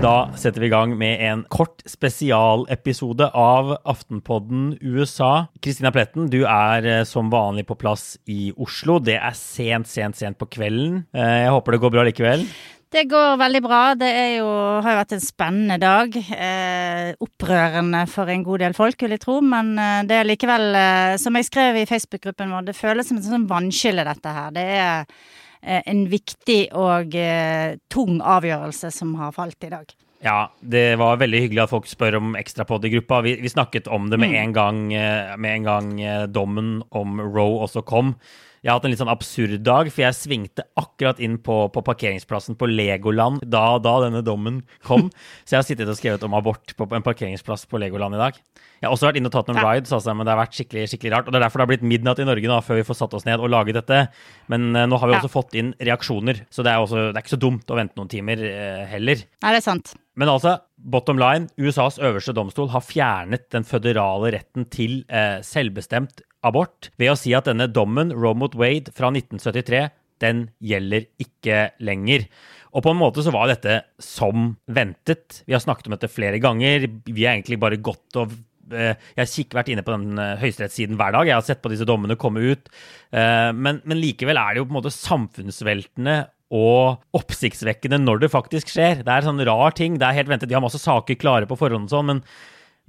Da setter vi i gang med en kort spesialepisode av Aftenpodden USA. Kristina Pletten, du er eh, som vanlig på plass i Oslo. Det er sent, sent, sent på kvelden. Eh, Jeg håper det går bra likevel. Det går veldig bra. Det jo, har jo vært en spennende dag. Eh, opprørende for en god del folk, vil jeg tro. Men eh, det er likevel, som jeg skrev i Facebook-gruppen vår, det føles som en sånn vannskille, dette her. Det er en viktig og eh, tung avgjørelse som har falt i dag. Ja, det var veldig hyggelig at folk spør om ekstrapod i gruppa. Vi, vi snakket om det med en gang, eh, med en gang eh, dommen om Roe også kom. Jeg har hatt en litt sånn absurd dag, for jeg svingte akkurat inn på, på parkeringsplassen på Legoland da, da denne dommen kom. Så jeg har sittet og skrevet om abort på en parkeringsplass på Legoland i dag. Jeg har også vært inne og tatt noen rides, altså, men det har vært skikkelig skikkelig rart. Og det er derfor det har blitt midnatt i Norge nå, før vi får satt oss ned og laget dette. Men uh, nå har vi Ja. også fått inn reaksjoner, så det er, også, det er ikke så dumt å vente noen timer uh, heller. Nei, det er sant. Men altså, bottom line, USAs øverste domstol har fjernet den føderale retten til eh, selvbestemt abort ved å si at denne dommen, Roe mot Wade fra 1973, den gjelder ikke lenger. Og på en måte så var dette som ventet. Vi har snakket om dette flere ganger. Vi har egentlig bare gått og eh, jeg har vært inne på den eh, høyesterettssiden hver dag. Jeg har sett på disse dommene komme ut. Eh, Men, men likevel er det jo på en måte samfunnsveltende og oppsiktsvekkende når det faktisk skjer. Det er sånn rar ting. Det er helt ventet. De har masse saker klare på forhånd og sånn, men,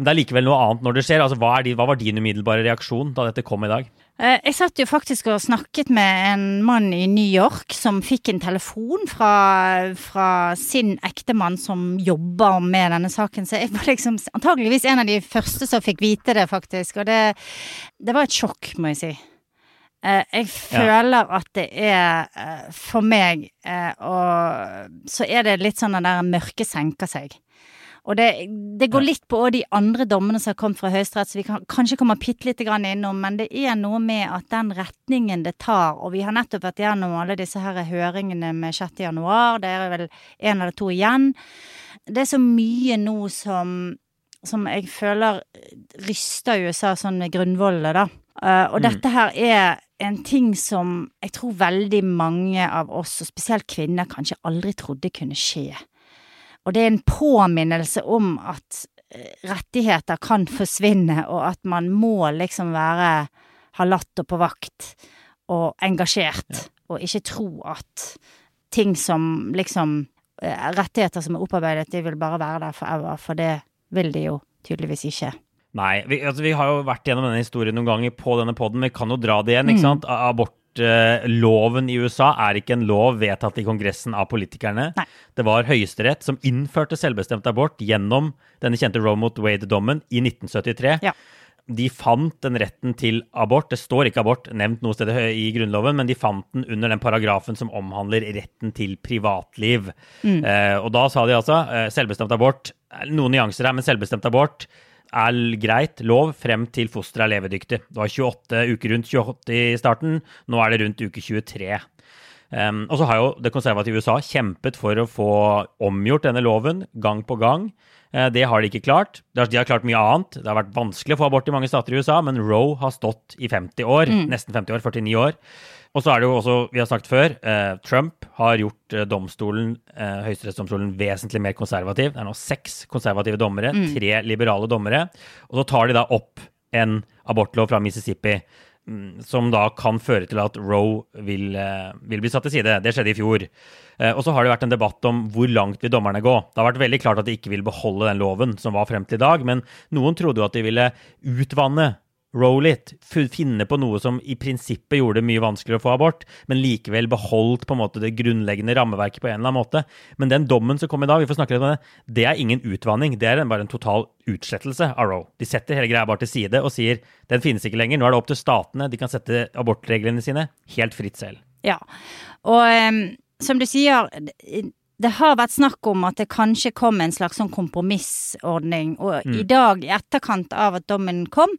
men det er likevel noe annet når det skjer. Altså, hva, er de, hva var din umiddelbare reaksjon da dette kom i dag? Eh, Jeg satt jo faktisk og snakket med en mann i New York som fikk en telefon fra, fra sin ektemann som jobber med denne saken. Så jeg var liksom antageligvis en av de første som fikk vite det, faktisk. Og det, det var et sjokk, må jeg si. Eh, Jeg føler at det er eh, for meg og så er det litt sånn at det mørket senker seg. Og det, det går litt på de andre dommene som har kommet fra Høyesterett, så vi kan kanskje komme bitte lite grann innom, men det er noe med at den retningen det tar, og vi har nettopp vært gjennom alle disse her høringene med 6. januar, det er vel en eller to igjen. Det er så mye nå som, som jeg føler ryster USA sånn med grunnvollene, da. Uh, og dette her er en ting som jeg tror veldig mange av oss, og spesielt kvinner, kanskje aldri trodde kunne skje. Og det er en påminnelse om at eh, rettigheter kan forsvinne, og at man må liksom være ha latt og på vakt og engasjert, og ikke tro at ting som liksom eh, Rettigheter som er opparbeidet, de vil bare være der forever, for det vil de jo tydeligvis ikke. Nei, vi, altså, vi har jo vært gjennom denne historien noen ganger på denne poden. Vi kan jo dra det igjen. ikke sant? Abortloven i USA er ikke en lov vedtatt i Kongressen av politikerne. Nei. Det var Høyesterett som innførte selvbestemt abort gjennom denne kjente Roe mot Wade-dommen i 1973. Ja. De fant den retten til abort. Det står ikke abort nevnt noe sted i Grunnloven, men de fant den under den paragrafen som omhandler retten til privatliv. Eh, og da sa de altså eh, selvbestemt abort Noen nyanser her, men selvbestemt abort er greit, lov, frem til fosteret er levedyktig. Det var 28 uker rundt 28 i starten, nå er det rundt uke 23. Um, og så har jo det konservative USA kjempet for å få omgjort denne loven gang på gang. Uh, det har de ikke klart. De har, klart mye annet. Det har vært vanskelig å få abort i mange stater i USA, men Roe har stått i 50 år. Mm. Nesten 50 år. 49 år. Og så er det jo også, vi har sagt før, eh, Trump har gjort uh, domstolen, eh, høyesterettsdomstolen vesentlig mer konservativ. Det er nå seks konservative dommere, mm. tre liberale dommere. Og så tar de da opp en abortlov fra Mississippi mm, som da kan føre til at Roe vil, vil, bli satt til side. Det skjedde i fjor. Og så har det vært en debatt om hvor langt vil dommerne gå. Det har vært veldig klart at de ikke vil beholde den loven som var frem til i dag, men noen trodde jo at de ville utvanne roll it, finne på noe som i prinsippet gjorde det mye vanskeligere å få abort, men likevel beholdt på en måte det grunnleggende rammeverket på en eller annen måte. Men den dommen som kom i dag, vi får snakke litt om det, det er ingen utvanning. Det er bare en total utslettelse av Roe. De setter hele greia bare til side og sier den finnes ikke lenger. Nå er det opp til statene. De kan sette abortreglene sine helt fritt selv. Ja, og um, som du sier det har vært snakk om at det kanskje kom en slags sånn kompromissordning. Og mm. i dag, i etterkant av at dommen kom,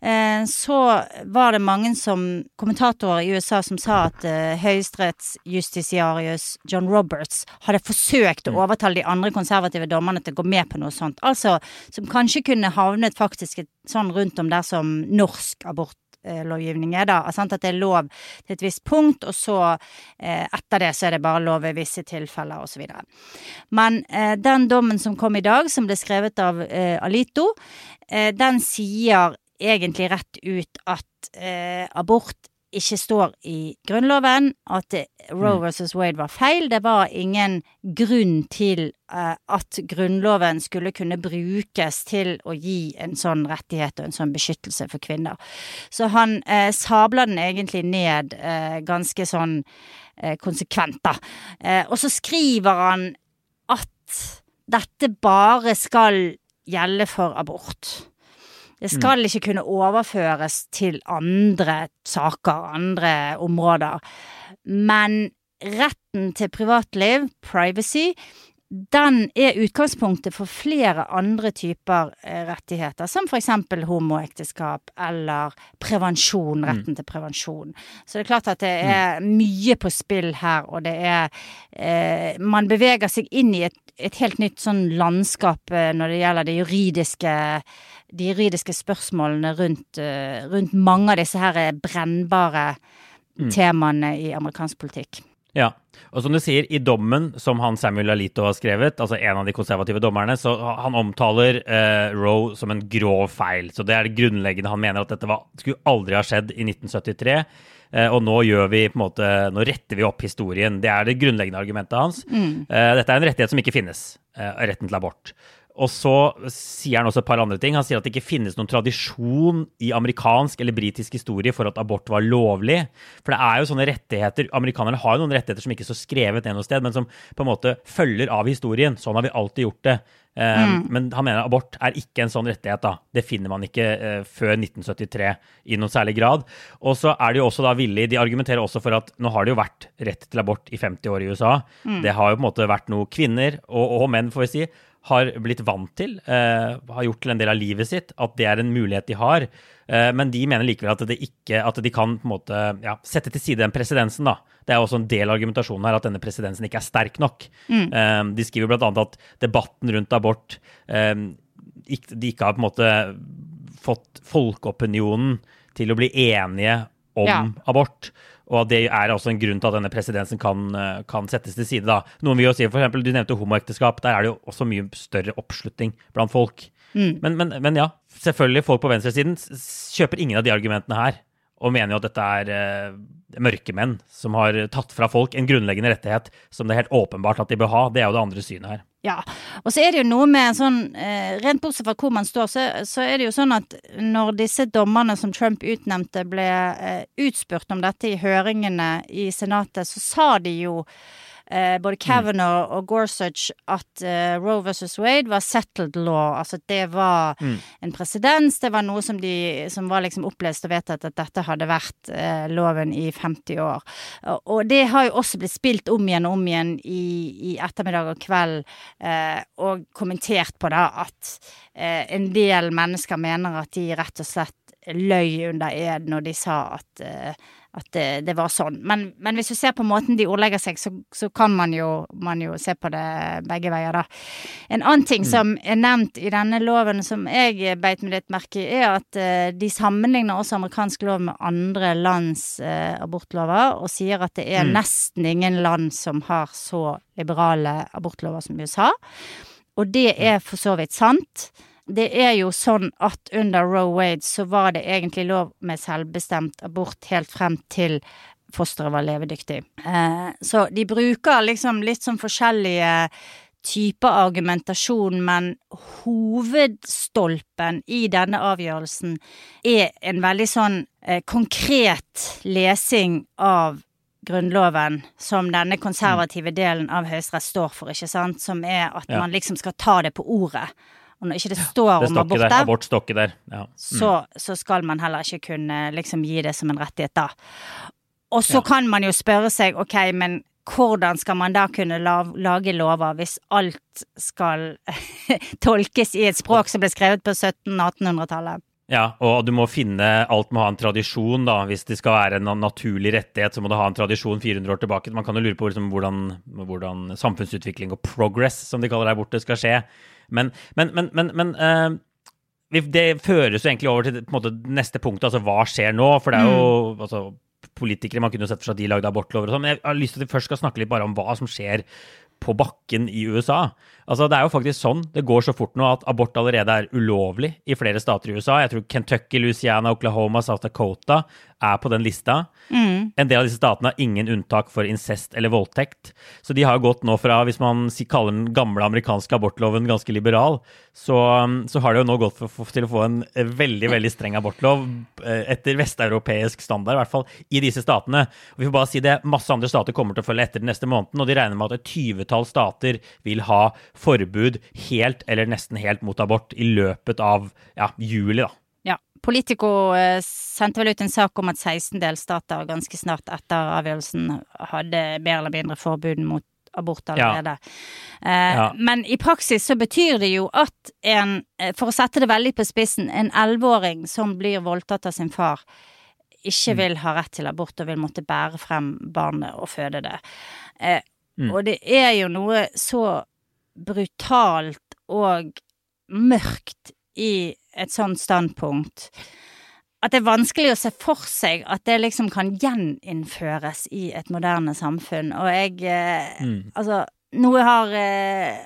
eh, så var det mange som, kommentatorer i USA som sa at eh, høyesterettsjustitiarius John Roberts hadde forsøkt å mm. overtale de andre konservative dommerne til å gå med på noe sånt. Altså som kanskje kunne havnet faktisk et, sånn rundt om der som norsk abort lovgivning er, da. Sant? At det er lov til et visst punkt, og så eh, etter det så er det bare lov i visse tilfeller, osv. Men eh, den dommen som kom i dag, som ble skrevet av eh, Alito, eh, den sier egentlig rett ut at eh, abort ikke står i Grunnloven, at Roe mm. versus Wade var feil. Det var ingen grunn til uh, at Grunnloven skulle kunne brukes til å gi en sånn rettighet og en sånn beskyttelse for kvinner. Så han uh, sabla den egentlig ned uh, ganske sånn konsekvent, da. og så skriver han at dette bare skal gjelde for abort. Det skal ikke kunne overføres til andre saker, andre områder. Men retten til privatliv, privacy, den er utgangspunktet for flere andre typer eh, rettigheter, som eksempel homoekteskap eller prevensjon, retten mm. til prevensjon. Så det er klart at det mm. er mye på spill her, og det er eh, Man beveger seg inn i et, et helt nytt sånn landskap eh, når det gjelder det juridiske de juridiske spørsmålene rundt, eh, rundt mange av disse her brennbare mm. temaene i amerikansk politikk. Ja, og som du sier, i dommen som han Samuel Alito har skrevet, altså en av de konservative dommerne, så han omtaler eh, Roe som en grov feil. Så det er det grunnleggende. Han mener at dette var, skulle aldri ha skjedd i 1973. Eh, og nå gjør vi på en måte, nå retter vi opp historien. Det er det grunnleggende argumentet hans. Mm. Eh, dette er en rettighet som ikke finnes, eh, retten til abort. Og så sier han også et par andre ting. Han sier at det ikke finnes noen tradisjon i amerikansk eller britisk historie for at abort var lovlig. For det er jo sånne rettigheter Amerikanerne har jo noen rettigheter som ikke står skrevet ned noe sted, men som på en måte følger av historien. Sånn har vi alltid gjort det. Um, mm. Men han mener abort er ikke en sånn rettighet. da. Det finner man ikke uh, før 1973 i noen særlig grad. Og så er de jo også da villige De argumenterer også for at nå har det jo vært rett til abort i 50 år i USA. Mm. Det har jo på en måte vært noe kvinner, og, og menn, får vi si, har blitt vant til, eh, har gjort til en del av livet sitt, at det er en mulighet de har. Eh, men de mener likevel at, ikke, at de kan på en måte, ja, sette til side den presedensen. Det er også en del av argumentasjonen her at denne presedensen ikke er sterk nok. Mm. Eh, de skriver bl.a. at debatten rundt abort eh, ikke, De ikke har på en måte fått folkeopinionen til å bli enige om ja. abort. Og det er også en grunn til at denne presedensen kan, eh, kan, settes til side. da. Noen vil jo si, for eksempel, Du nevnte homoekteskap. Der er det jo også mye større oppslutning blant folk. Mm. Men, men, men, ja, selvfølgelig, folk på venstresiden kjøper ingen av de argumentene her. Og mener jo at dette er uh, mørkemenn som har tatt fra folk en grunnleggende rettighet som det er helt åpenbart at de bør ha. Det er jo det andre synet her. Ja, og så er det jo noe med sånn uh, Rent bortsett fra hvor man står, så, så, er det jo sånn at når disse dommerne som Trump utnevnte, ble uh, utspurt om dette i høringene i Senatet, så sa de jo eh, både Kavanaugh mm. og Gorsuch at eh, Roe versus Wade var settled law. Altså det var mm. en presedens. Det var noe som, de, som var liksom opplest og vedtatt at dette hadde vært eh, loven i 50 år. Og, og, det har jo også blitt spilt om igjen og om igjen i, i ettermiddag og kveld, eh, og kommentert på da at eh, en del mennesker mener at de rett og slett løy under ed når de sa at, eh, at det, det var sånn. Men, men, hvis du ser på måten de ordlegger seg, så, så kan man jo, man jo, se på det begge veier, da. En annen ting mm. som er nevnt i denne loven som jeg beit meg litt merke i, er at uh, de sammenligner også amerikansk lov med andre lands uh, abortlover, og sier at det er mm. nesten ingen land som har så liberale abortlover som USA. Og det er for så vidt sant det er jo sånn at under Roe Wade så var det egentlig lov med selvbestemt abort helt frem til fosteret var levedyktig. Eh, så de bruker liksom litt sånn forskjellige typer argumentasjon, men hovedstolpen i denne avgjørelsen er en veldig sånn eh, konkret lesing av Grunnloven som denne konservative delen av Høyesterett står for, ikke sant, som er at man liksom skal ta det på ordet. Og når ikke det står det om abort der, abort der. Ja. Mm. Så, så, skal man heller ikke kunne liksom gi det som en rettighet da. Og så ja. kan man jo spørre seg, ok, men hvordan skal man da kunne lage lover hvis alt skal tolkes i et språk som ble skrevet på 1700-1800-tallet? Ja, og du må finne Alt må ha en tradisjon, da. Hvis det skal være en naturlig rettighet, så må det ha en tradisjon 400 år tilbake. Man kan jo lure på liksom, hvordan, hvordan, samfunnsutvikling og progress, som de kaller det der borte, skal skje. Men, men, men, men uh, det føres jo egentlig over til måte, neste punkt, altså hva skjer nå? For det er jo mm. altså, politikere Man kunne sett for seg at de lagde abortlover og sånn. Men jeg har lyst til at vi først skal snakke litt bare om hva som skjer på bakken i USA. Altså, Det er jo faktisk sånn, det går så fort nå at abort allerede er ulovlig i flere stater i USA. Jeg tror Kentucky, Louisiana, Oklahoma, South Dakota er på den lista. Mm. En del av disse statene har ingen unntak for incest eller voldtekt. Så de har gått nå fra, hvis man kaller den gamle amerikanske abortloven ganske liberal, så, så har det jo nå gått for, for, til å få en veldig veldig streng abortlov eh, etter vesteuropeisk standard, i hvert fall i disse statene. Og vi får bare si det, Masse andre stater kommer til å følge etter den neste måneden, og de regner med at et tyvetall stater vil ha forbud helt eller nesten helt mot abort i løpet av ja, juli. da. Politico eh, sendte vel ut en sak om at 16 delstater ganske snart etter avgjørelsen hadde mer eller mindre forbud mot abort allerede. Ja. Eh, ja. Men i praksis så betyr det jo at en, eh, for å sette det veldig på spissen, en elleveåring som blir voldtatt av sin far, ikke mm. vil ha rett til abort og vil måtte bære frem barnet og føde det. Mm. Og det er jo noe så brutalt og mørkt i et sånt standpunkt at det er vanskelig å se for seg at det liksom kan gjeninnføres i et moderne samfunn. Og jeg eh, mm. Altså, noe har eh,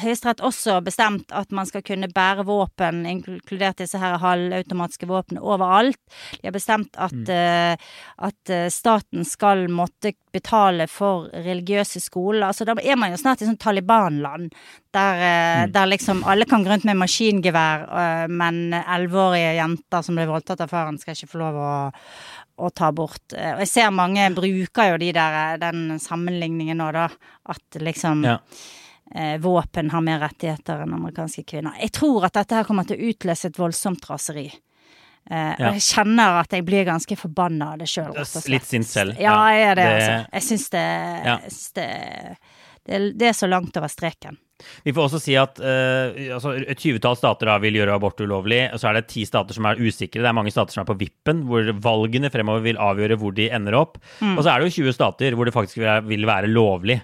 Høyesterett også bestemt at man skal kunne bære våpen, inkludert disse her halvautomatiske våpnene, overalt. De har bestemt at, mm. uh, at uh, staten skal måtte betale for religiøse skoler. Altså, da er man jo snart i sånn Taliban-land, der, uh, mm. der, liksom alle kan gå rundt med maskingevær, men elleveårige jenter som ble voldtatt av faren, skal ikke få lov å å ta bort. Og jeg ser mange bruker jo de der, den sammenligningen nå, da. At liksom ja eh, våpen har mer rettigheter enn amerikanske kvinner. Jeg tror at dette her kommer til å utløse et voldsomt raseri. Eh, ja. Og jeg kjenner at jeg blir ganske forbanna av det sjøl. Litt sint selv. Ja, jeg er det, det... altså. Jeg syns det, ja. det, det, det, er så langt over streken. Vi får også si at uh, altså, et tyvetall stater da vil gjøre abort ulovlig. og Så er det ti stater som er usikre. Det er mange stater som er på vippen, hvor valgene fremover vil avgjøre hvor de ender opp. Mm. Og så er det jo 20 stater hvor det faktisk vil være lovlig.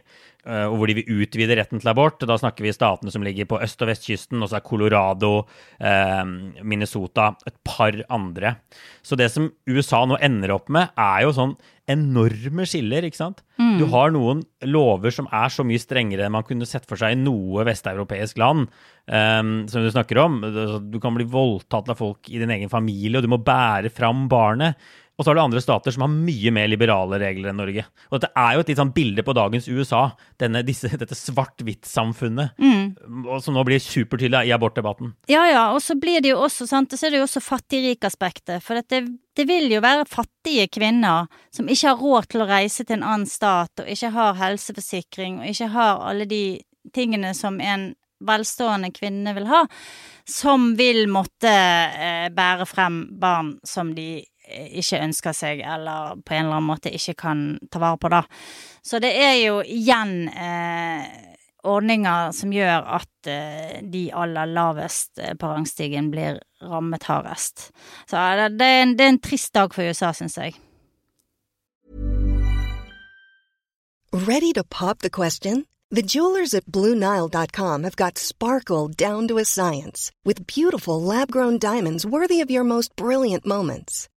Eh, og hvor de vil utvide retten til abort. Da snakker vi statene som ligger på øst- og vestkysten, og så er Colorado, eh, Minnesota, et par andre. Så det som USA nå ender opp med, er jo sånn enorme skiller, ikke sant? Mm. Du har noen lover som er så mye strengere enn man kunne sett for seg i noe vesteuropeisk land, um, som du snakker om. Du kan bli voldtatt av folk i din egen familie, og du må bære fram barnet. Og så har du andre stater som har mye mer liberale regler enn Norge. Og dette er jo et litt sånn bilde på dagens USA, denne, disse, dette svart-hvitt-samfunnet, mm. som nå blir supertydelig i abortdebatten. Ja ja, og så blir det jo også, sant, så er det jo også fattig-rik-aspektet. For det, det, vil jo være fattige kvinner som ikke har råd til å reise til en annen stat, og ikke har helseforsikring, og ikke har alle de tingene som en velstående kvinne vil ha, som vil måtte eh, bære frem barn som de ikke ønsker seg, eller på en eller annen måte ikke kan ta vare på, da. Så det er jo igjen eh, ordninger som gjør at eh, de aller lavest eh, på rangstigen blir rammet hardest. Så det, det, er en, det er en trist dag for USA, syns jeg. Ready to pop the question? The jewelers at BlueNile.com have got sparkle down to a science with beautiful lab grown diamonds worthy of your most brilliant moments.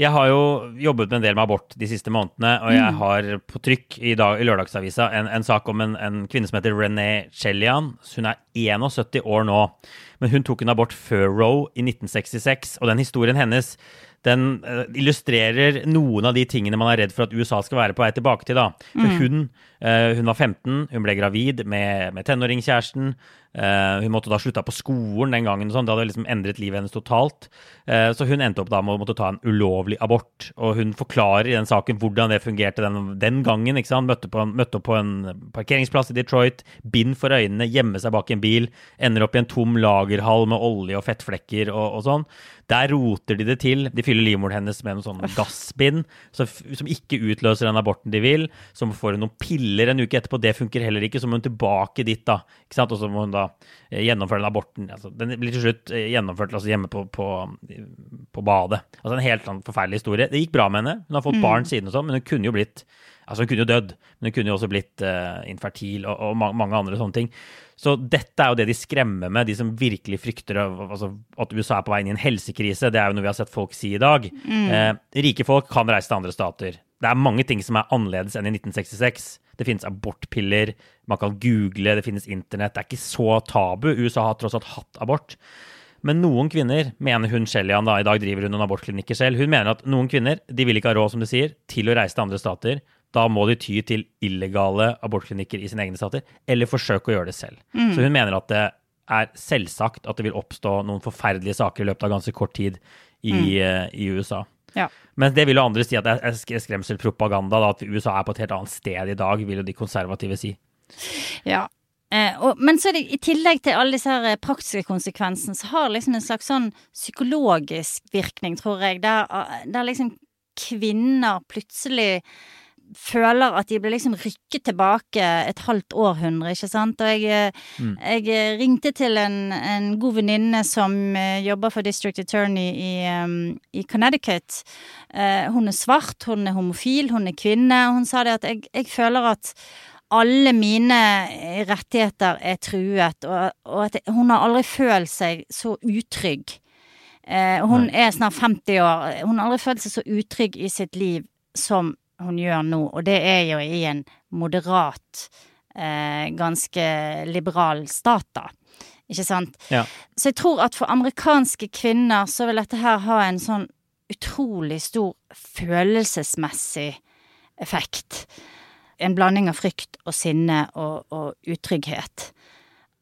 Jeg har jo jobbet med en del med abort de siste månedene, og jeg har på trykk i, dag, i Lørdagsavisa en, en sak om en, en kvinne som heter René Chelian. Hun er 71 år nå, men hun tok en abort før Roe i 1966, og den historien hennes den eh, illustrerer noen av de tingene man er redd for at USA skal være på vei tilbake til. da. For hun, eh, hun var 15, hun ble gravid med, med tenåringskjæresten. Eh, hun måtte da slutta på skolen den gangen. sånn. Det hadde liksom endret livet hennes totalt. Uh, så hun endte opp da med å måtte ta en ulovlig abort. Og hun forklarer i den saken hvordan det fungerte den, den gangen. ikke sant? Møtte, på møtte opp på en parkeringsplass i Detroit, bind for øynene, gjemme seg bak en bil, ender opp i en tom lagerhall med olje og fettflekker og, og sånn. Der roter de det til. De fyller livmoren hennes med noen sånne gassbind som, som ikke utløser den aborten de vil. Så får hun noen piller en uke etterpå. Det funker heller ikke. Så må hun tilbake dit, da. Ikke sant? Og så må hun da eh, gjennomføre den aborten. Altså, den blir til slutt eh, gjennomført altså hjemme på, på, på badet. Altså En helt sånn forferdelig historie. Det gikk bra med henne. Hun har fått barn siden og sånn, men hun kunne jo blitt Altså Hun kunne jo dødd, men hun kunne jo også blitt uh, infertil og, og ma mange andre sånne ting. Så dette er jo det de skremmer med, de som virkelig frykter altså, at USA er på vei inn i en helsekrise. Det er jo noe vi har sett folk si i dag. Eh, rike folk kan reise til andre stater. Det er mange ting som er annerledes enn i 1966. Det finnes abortpiller, man kan google, det finnes internett. Det er ikke så tabu. USA har tross alt hatt abort. Men noen kvinner, mener hun Shellian da, i dag driver hun noen abortklinikker selv, hun mener at noen kvinner de vil ikke ha råd, som du sier, til å reise til andre stater. Da må de ty til illegale abortklinikker i sine egne stater, eller forsøke å gjøre det selv. Så hun mener at det er selvsagt at det vil oppstå noen forferdelige saker i løpet av ganske kort tid i, eh, i USA. Ja. Men det vil jo andre si at det er skremselpropaganda, da, at USA er på et helt annet sted i dag, vil jo de konservative si. Ja. Eh, og, men så er det i tillegg til alle disse her eh, praktiske konsekvensene, så har liksom en slags sånn psykologisk virkning, tror jeg, der, eh, der liksom kvinner plutselig føler at de blir liksom rykket tilbake et halvt århundre, ikke sant. Og jeg, mm. jeg eh, ringte til en, en god venninne som eh, jobber for District Attorney i, um, i Connecticut. Uh, hun er svart, hun er homofil, hun er kvinne, og hun sa det at jeg, jeg føler at alle mine rettigheter er truet, og, og at hun har aldri følt seg så utrygg. Eh, hun er snart 50 år. Hun har aldri følt seg så utrygg i sitt liv som hun gjør nå, og det er jo i en moderat, eh, ganske liberal stat, da. Ikke sant? Ja. Så jeg tror at for amerikanske kvinner så vil dette her ha en sånn utrolig stor følelsesmessig effekt. En blanding av frykt og sinne og, og utrygghet.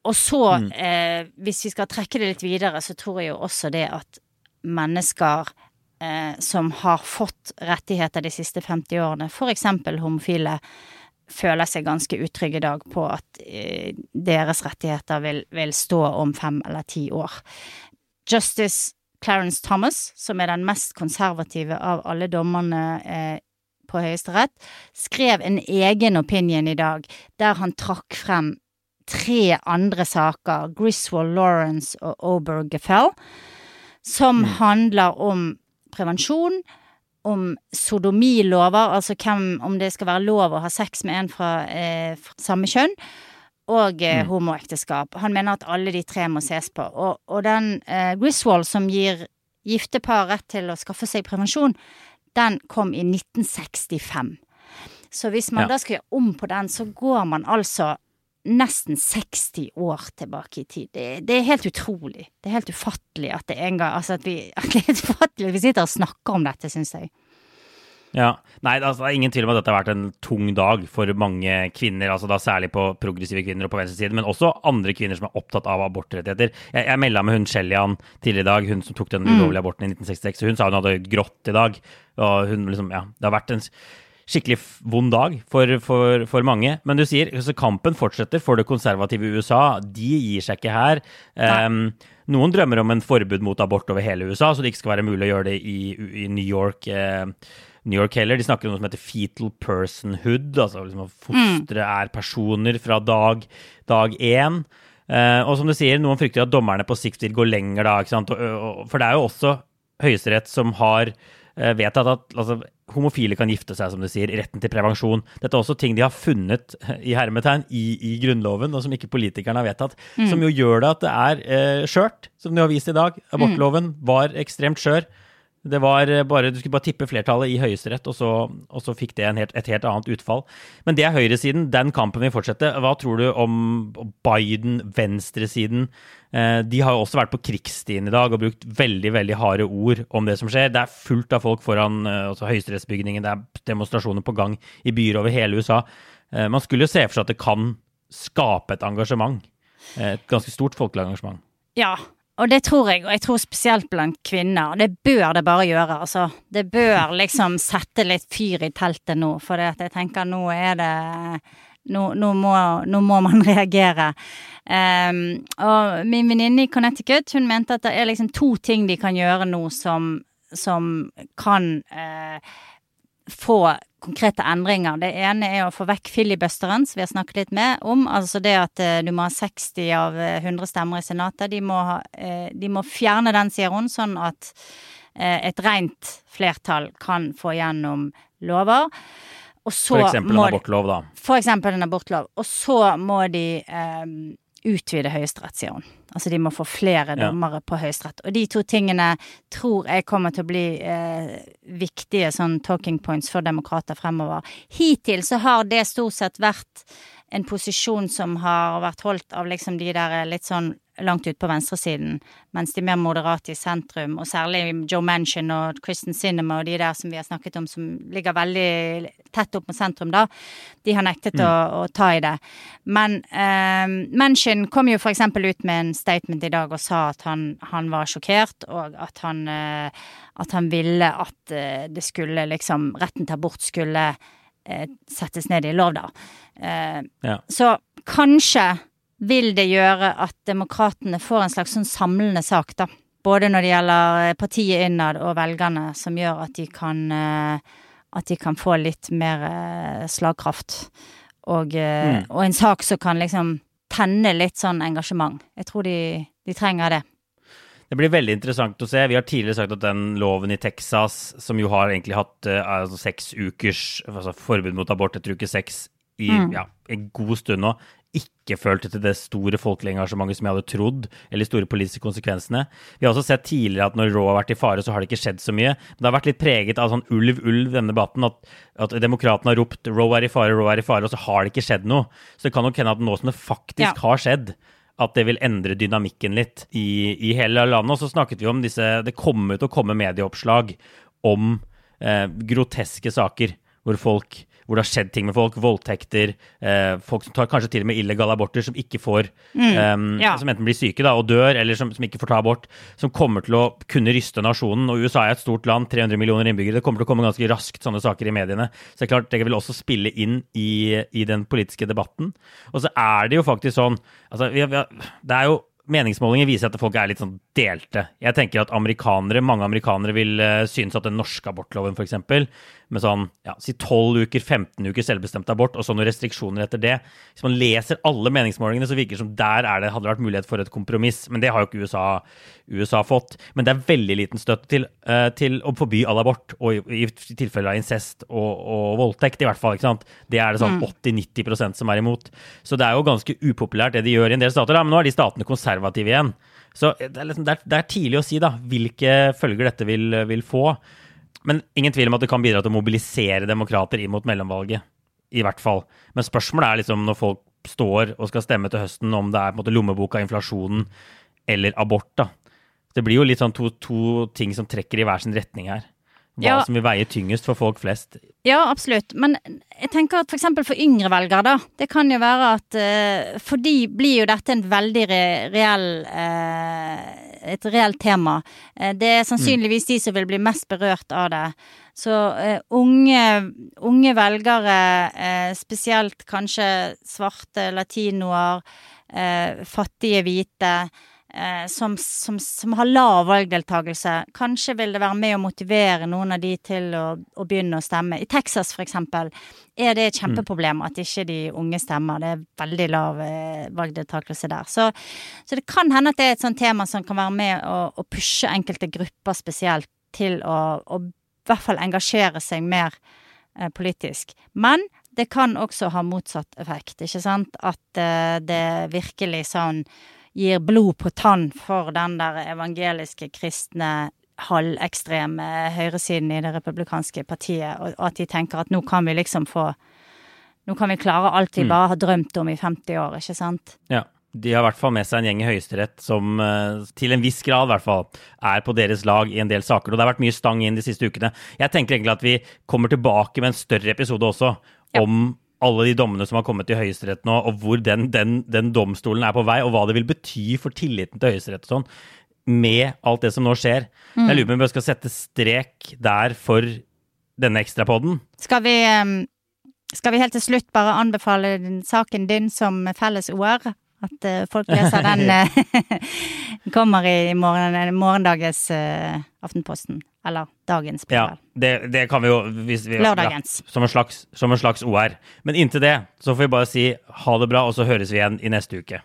Og så, eh, hvis vi skal trekke det litt videre, så tror jeg jo også det at mennesker som har fått rettigheter de siste 50 årene, eksempel homofile, føler seg ganske utrygge i dag på at eh, deres rettigheter vil, vil stå om fem eller ti år. Justice Clarence Thomas, som er den mest konservative av alle dommerne eh, på Høyesterett, skrev en egen opinion i dag der han trakk frem tre andre saker, Griswold, Lawrence og Obergefell, som handler om prevensjon, om sodomilover, altså hvem, om det skal være lov å ha sex med en fra, eh, fra samme kjønn, og eh, homoekteskap. Han mener at alle de tre må ses på. Og, og den eh, Griswold som gir gifte par rett til å skaffe seg prevensjon, den kom i 1965. Så hvis man Ja. da skal gjøre om på den, så går man altså nesten 60 år tilbake i tid. Det, det, er helt utrolig. Det er helt ufattelig at det en gang Altså at vi, at det er helt ufattelig at vi sitter og snakker om dette, syns jeg. Ja. Nei, altså, det er ingen tvil om at dette har vært en tung dag for mange kvinner, altså da særlig på progressive kvinner og på venstresiden, men også andre kvinner som er opptatt av abortrettigheter. Jeg, jeg melda med hun Shellian tidligere i dag, hun som tok den ulovlige aborten i 1966. Hun sa hun hadde grått i dag. Og hun liksom, ja, det har vært en skikkelig vond dag for, for, for, mange. Men du sier altså, kampen fortsetter for det konservative USA. De gir seg ikke her. Um, noen drømmer om en forbud mot abort over hele USA, så det ikke skal være mulig å gjøre det i, i New York. Uh, New York heller. De snakker om noe som heter fetal personhood, altså liksom at fostre mm. er personer fra dag, dag én. Uh, og som du sier, noen frykter at dommerne på sikt vil gå lenger da, ikke sant? Og, og, for det er jo også Høyesterett som har uh, vedtatt at altså, homofile kan gifte seg, som du sier. Retten til prevensjon. Dette er også ting de har funnet i hermetegn i, i Grunnloven, og som ikke politikerne har vedtatt. Mm. Som jo gjør det at det er eh, skjørt, som de har vist i dag. Abortloven var ekstremt skjør. Det var eh, bare, Du skulle bare tippe flertallet i Høyesterett, og, og, så fikk det helt, et helt annet utfall. Men det er høyresiden. Den kampen vil fortsette. Hva tror du om Biden, venstresiden? Eh, de har jo også vært på krigsstien i dag og brukt veldig veldig harde ord om det som skjer. Det er fullt av folk foran eh, altså høyesterettsbygningen, det er demonstrasjoner på gang i byer over hele USA. Man skulle jo se for seg at det kan skape et engasjement. Et ganske stort folkelig engasjement. Ja, og det tror jeg, og jeg tror spesielt blant kvinner. Det bør det bare gjøre, altså. Det bør liksom sette litt fyr i teltet nå, for jeg tenker nå er det nå, nå, må, nå må, man reagere. Um, og min venninne i Connecticut hun mente at det er liksom to ting de kan gjøre nå som, som kan uh, få konkrete endringer. Det ene er å få vekk filibusteren, som vi har snakket litt med om. Altså det at uh, du må ha 60 av 100 eh, stemmer i Senatet. De må, uh, de må fjerne den, sier hun, sånn at et rent flertall kan få gjennom lover. for eksempel en abortlov, da. For eksempel en abortlov. Og så må de utvide Høyesterett, sier hun. Altså de må få flere dommere ja. på Høyesterett. Og de to tingene tror jeg kommer til å bli eh, viktige sånn talking points for demokrater fremover. Hittil så har det stort sett vært en posisjon som har vært holdt av liksom de der litt sånn langt ut på venstresiden, mens de mer moderate i sentrum, og særlig Joe Manchin og Kristen Cinema og de der som vi har snakket om, som ligger veldig tett opp mot sentrum, da, de har nektet mm. å, å, ta i det. Men eh, Manchin kom jo eksempel ut med en statement i dag og sa at han, han var sjokkert, og at han, eh, at han ville at eh, det skulle liksom Retten til abort skulle eh, settes ned i lov, da. Eh, ja. Så kanskje vil det gjøre at demokratene får en slags sånn samlende sak, da. Både når det gjelder eh, partiet innad og velgerne, som gjør at de kan eh, At de kan få litt mer eh, slagkraft. Og, mm. og en sak som kan liksom tenne litt sånn engasjement. Jeg tror de, de trenger det. Det blir veldig interessant å se. Vi har tidligere sagt at den loven i Texas, som jo har egentlig hatt altså, seks ukers altså, forbud mot abort etter uke seks i mm. ja, en god stund nå, ikke følte til det store folkelige engasjementet som jeg hadde trodd, eller de store politiske konsekvensene. Vi har også sett tidligere at når Raw har vært i fare, så har det ikke skjedd så mye. Men det har vært litt preget av sånn ulv, ulv, denne debatten. At, at demokratene har ropt 'Raw er i fare, Raw er i fare', og så har det ikke skjedd noe. Så det kan nok hende at nå som det faktisk ja. har skjedd, at det vil endre dynamikken litt i, i hele landet. Og så snakket vi om disse Det kommer til å komme medieoppslag om eh, groteske saker hvor folk hvor det har skjedd ting med folk. Voldtekter. Eh, folk som tar kanskje til og med illegale aborter, som ikke får mm, um, ja. Som enten blir syke da, og dør, eller som, som, ikke får ta abort. Som kommer til å kunne ryste nasjonen. Og USA er et stort land, 300 millioner innbyggere. Det kommer til å komme ganske raskt sånne saker i mediene. Så det er klart, det vil også spille inn i, i den politiske debatten. Og så er det jo faktisk sånn altså, vi, vi, Det er jo meningsmålinger viser at folk er litt sånn delte. Jeg tenker at amerikanere, mange amerikanere vil uh, synes at den norske abortloven f.eks med sånn ja, si 12 uker, 15 uker selvbestemt abort, og så noen restriksjoner etter det. Hvis man leser alle meningsmålingene, så virker det som der det, hadde det vært mulighet for et kompromiss. Men det har jo ikke USA, USA fått. Men det er veldig liten støtte til, uh, til å forby all abort, og i, i tilfeller av incest og, og, voldtekt, i hvert fall. ikke sant? Det er det sånn 80-90 mm. som er imot. Så det er jo ganske upopulært det de gjør i en del stater. Da. Men nå er de statene konservative igjen. Så det er, liksom, det, er, det er, tidlig å si da, hvilke følger dette vil, vil få. Men ingen tvil om at det kan bidra til å mobilisere demokrater inn mot mellomvalget. I hvert fall. Men spørsmålet er liksom når folk står og skal stemme til høsten om det er på en måte lommeboka, inflasjonen eller abort. da. Det blir jo litt sånn to, to ting som trekker i hver sin retning her. Hva Ja. som vil veie tyngest for folk flest. Ja, absolutt. Men jeg tenker at f.eks. For, for yngre velgere, da. Det kan jo være at eh, For de blir jo dette en veldig re reell eh, Et reelt tema. Eh, det er sannsynligvis de som vil bli mest berørt av det. Så uh, unge, unge velgere, uh, spesielt kanskje svarte latinoer, uh, fattige hvite, som, som, som har lav valgdeltakelse. Kanskje vil det være med å motivere noen av de til å, å begynne å stemme. I Texas eksempel er det et kjempeproblem at ikke de unge stemmer. Det er veldig lav eh, valgdeltakelse der. Så, så det kan hende at det er et sånt tema som kan være med å, å pushe enkelte grupper spesielt til å, å i hvert fall engasjere seg mer eh, politisk. Men det kan også ha motsatt effekt, ikke sant? At eh, det virkelig sånn gir blod på tann for den der evangeliske kristne halvekstreme høyresiden i det republikanske partiet, og at de tenker at nå kan vi liksom få Nå kan vi klare alt vi bare har drømt om i 50 år, ikke sant? Ja. De har i hvert fall med seg en gjeng i Høyesterett som eh, til en viss grad i hvert fall er på deres lag i en del saker. Og det har vært mye stang inn de siste ukene. Jeg tenker egentlig at vi kommer tilbake med en større episode også Ja. om alle de dommene som har kommet til Høyesterett nå, og hvor den, den, den domstolen er på vei, og hva det vil bety for tilliten til Høyesterett og sånn, med alt det som nå skjer. Jeg lurer på om vi skal sette strek der for denne ekstrapodden. Skal vi, eh, skal vi helt til slutt bare anbefale saken din som felles OR? At eh, folk leser den eh, kommer i morgen, morgendagens eh, Aftenposten. Eller dagens, Ja, det, det kan vi jo hvis vi, Lørdagens. Ja, som, en slags, som en slags OR. Men inntil det så får vi bare si ha det bra, og så høres vi igjen i neste uke.